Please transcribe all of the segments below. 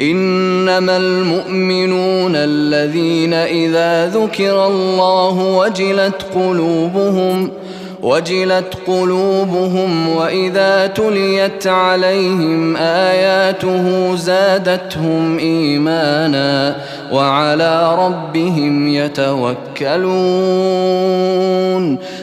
إنما المؤمنون الذين إذا ذكر الله وجلت قلوبهم وجلت قلوبهم وإذا تليت عليهم آياته زادتهم إيمانا وعلى ربهم يتوكلون.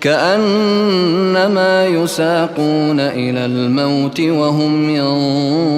كأنما يساقون إلى الموت وهم ينظرون.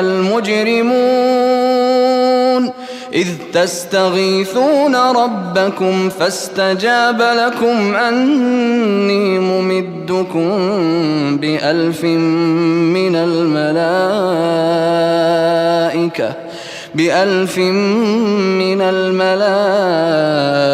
المجرمون إذ تستغيثون ربكم فاستجاب لكم أني ممدكم بألف من الملائكة بألف من الملائكة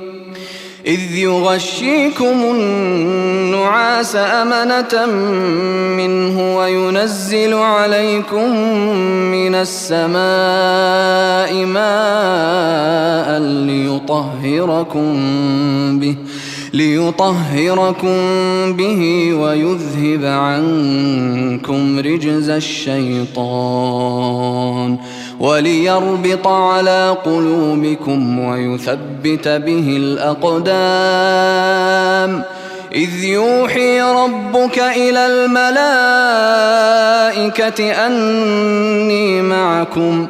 إذ يغشيكم النعاس أمنة منه وينزل عليكم من السماء ماء ليطهركم به ليطهركم به ويذهب عنكم رجز الشيطان. وليربط على قلوبكم ويثبت به الأقدام. إذ يوحي ربك إلى الملائكة أني معكم ۖ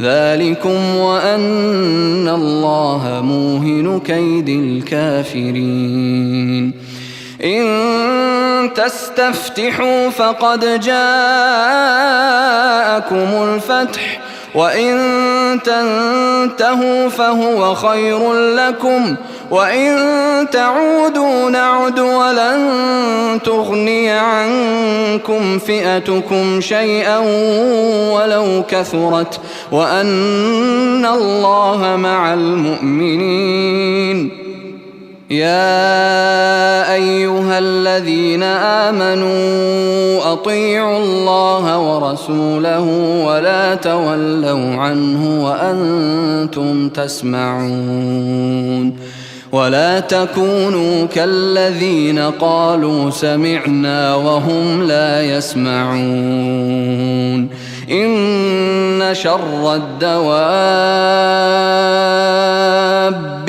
ذلكم وأن الله موهن كيد الكافرين. إن تستفتحوا فقد جاءكم الفتح وإن تنتهوا فهو خير لكم. وإن تعودوا نعد ولن تغني عنكم فئتكم شيئا ولو كثرت وأن الله مع المؤمنين يا ايها الذين امنوا اطيعوا الله ورسوله ولا تولوا عنه وأنتم تسمعون ولا تكونوا كالذين قالوا سمعنا وهم لا يسمعون. إن شر الدواب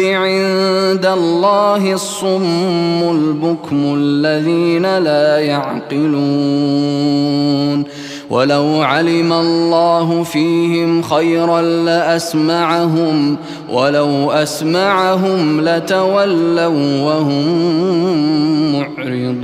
عند الله الصم البكم الذين لا يعقلون. ولو علم الله فيهم خيرا لأسمعهم ولو أسمعهم لتولوا وهم معرضون.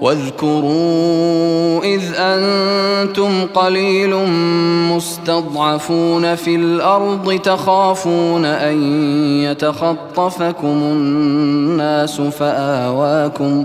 واذكروا إذ أنتم قليل مستضعفون في الأرض تخافون أن يتخطفكم الناس فآواكم فآواكم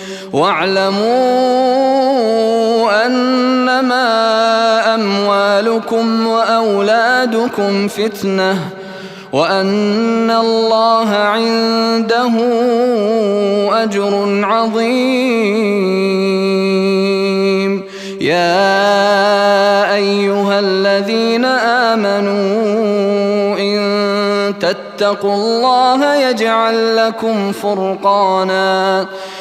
واعلموا أنما أموالكم وأولادكم فتنة وأن الله عنده أجر عظيم. يا أيها الذين آمنوا إن تتقوا الله يجعل لكم فرقانا.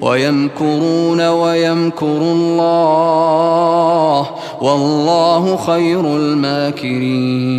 ويمكرون ويمكر الله والله خير الماكرين.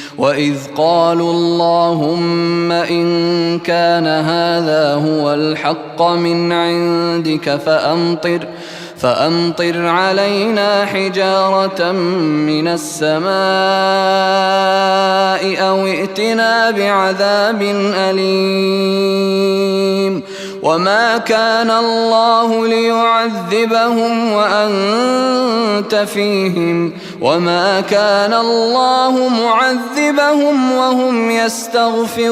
وإذ قالوا اللهم إن كان هذا هو الحق من عندك فأمطر فأمطر علينا حجارة من السماء أو ائتنا بعذاب أليم. وما كان الله ليعذبهم وأنت فيهم. وما كان الله معذبهم وهم يستغفرون.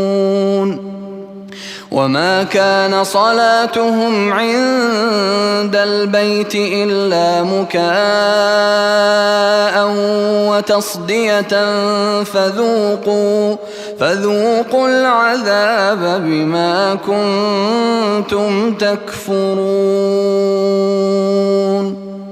وما كان صلاتهم عند البيت إلا مكاء وتصدية فذوقوا فذوقوا العذاب بما كنتم تكفرون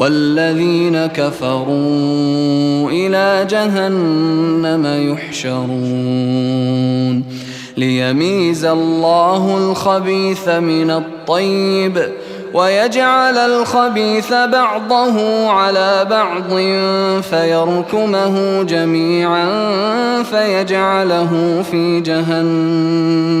والذين كفروا إلى جهنم يحشرون. ليميز الله الخبيث من الطيب ويجعل الخبيث بعضه على بعض فيركمه جميعا فيجعله في جهنم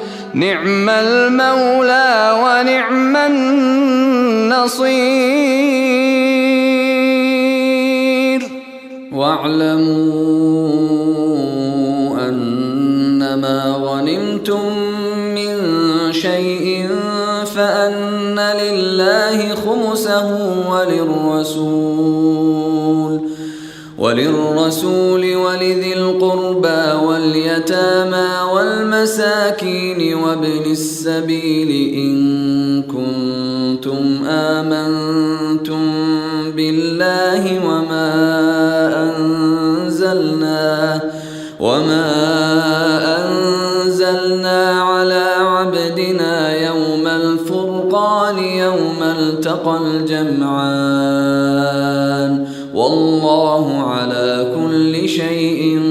نعم المولى ونعم النصير. واعلموا أنما غنمتم من شيء فأن لله خمسه وللرسول وللرسول ولذي القربى واليتامى والمساكين وابن السبيل إن كنتم آمنتم بالله وما أنزلنا وما أنزلنا على عبدنا يوم الفرقان يوم التقى الجمعان والله على كل شيء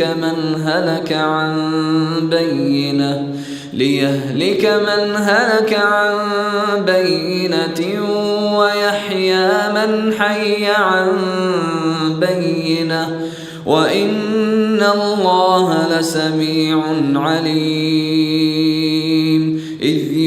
من هلك عن بينة ليهلك من هلك عن بينة ويحيى من حي عن بينة. وإن الله لسميع عليم.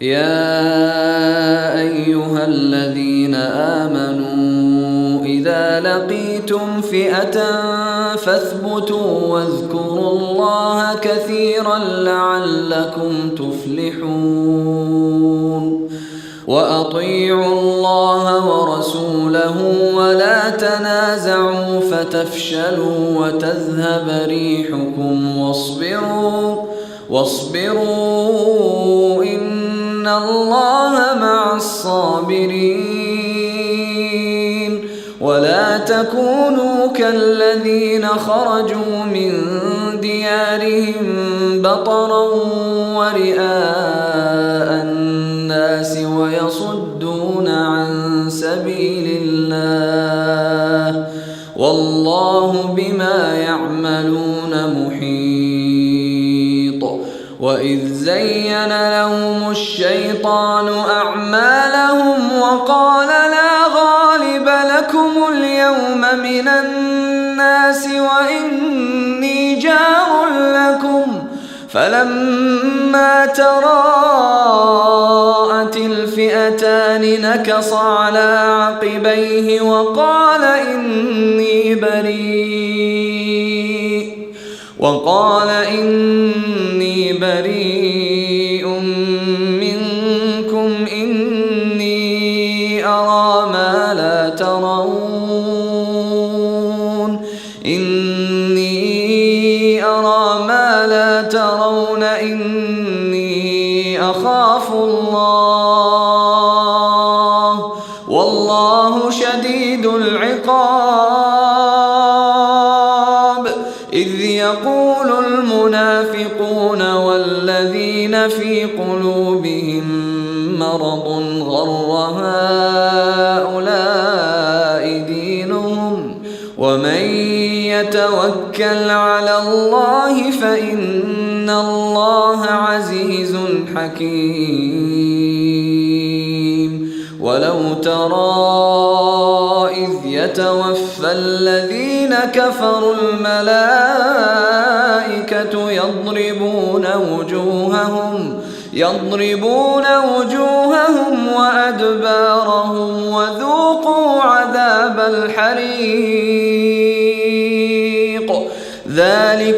يا أيها الذين آمنوا إذا لقيتم فئة فاثبتوا واذكروا الله كثيرا لعلكم تفلحون. وأطيعوا الله ورسوله ولا تنازعوا فتفشلوا وتذهب ريحكم واصبروا واصبروا الله مع الصابرين ولا تكونوا كالذين خرجوا من ديارهم بطرا ورئاء الناس ويصدون زين لهم الشيطان أعمالهم وقال لا غالب لكم اليوم من الناس وإني جار لكم فلما تراءت الفئتان نكص على عقبيه وقال إني بريء وقال إني بريء الله. والله شديد العقاب. إذ يقول المنافقون والذين في قلوبهم مرض غر هؤلاء يتوكل على الله فإن الله عزيز حكيم. ولو ترى إذ يتوفى الذين كفروا الملائكة يضربون وجوههم يضربون وجوههم وأدبارهم وذوقوا عذاب الحريق.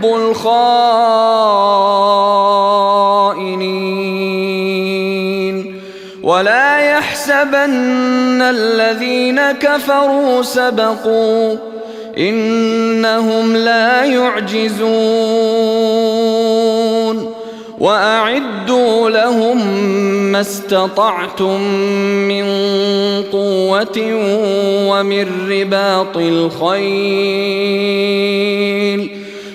يحب الخائنين. ولا يحسبن الذين كفروا سبقوا. إنهم لا يعجزون. وأعدوا لهم ما استطعتم من قوة ومن رباط الخيل.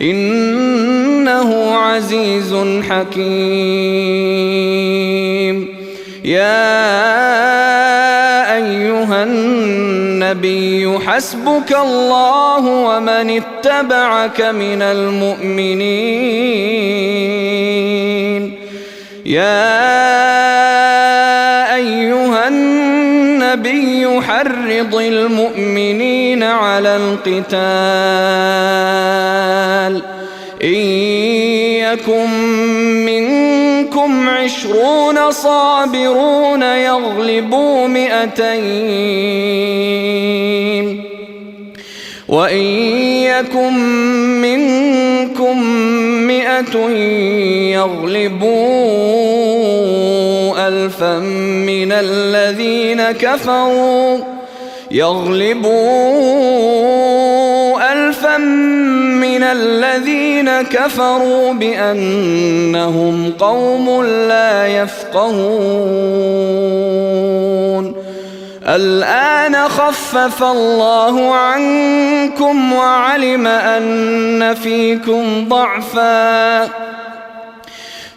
إنه عزيز حكيم. يا أيها النبي حسبك الله ومن اتبعك من المؤمنين. يا أيها النبي حرض المؤمنين على القتال. إن يكن منكم عشرون صابرون يغلبوا مئتين. وإن يكن منكم مئة يغلبوا ألفا من الذين كفروا. يغلبوا ألفا من الذين كفروا بأنهم قوم لا يفقهون. الآن خفف الله عنكم وعلم أن فيكم ضعفاً.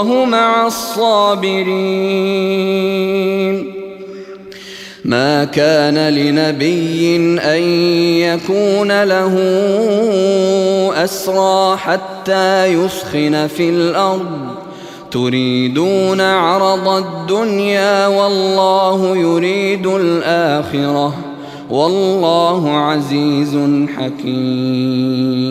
والله مع الصابرين. ما كان لنبي أن يكون له أسرى حتى يسخن في الأرض. تريدون عرض الدنيا والله يريد الآخرة. والله عزيز حكيم.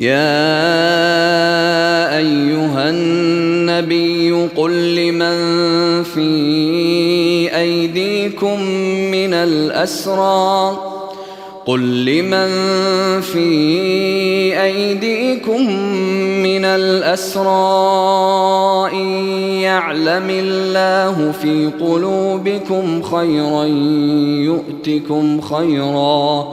يا أيها النبي قل لمن في أيديكم من الأسرى قل لمن في أيديكم من الأسرى إن يعلم الله في قلوبكم خيرا يؤتكم خيرا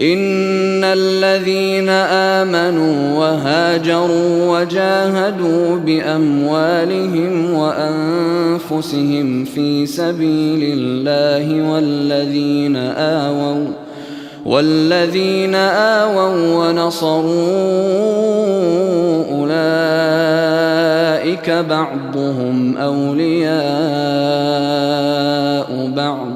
ان الذين امنوا وهاجروا وجاهدوا باموالهم وانفسهم في سبيل الله والذين اووا والذين آووا ونصروا أولئك بعضهم أولياء بعض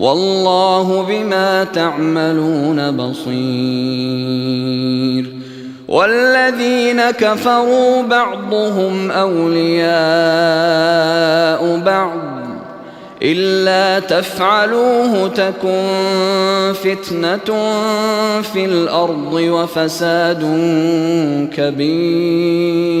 والله بما تعملون بصير. والذين كفروا بعضهم أولياء بعض إلا تفعلوه تكن فتنة في الأرض وفساد كبير.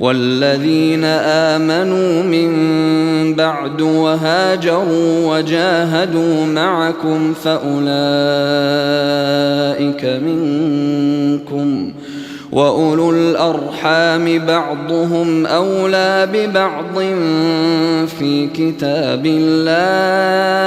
والذين آمنوا من بعد وهاجروا وجاهدوا معكم فأولئك منكم وأولو الأرحام بعضهم أولى ببعض في كتاب الله.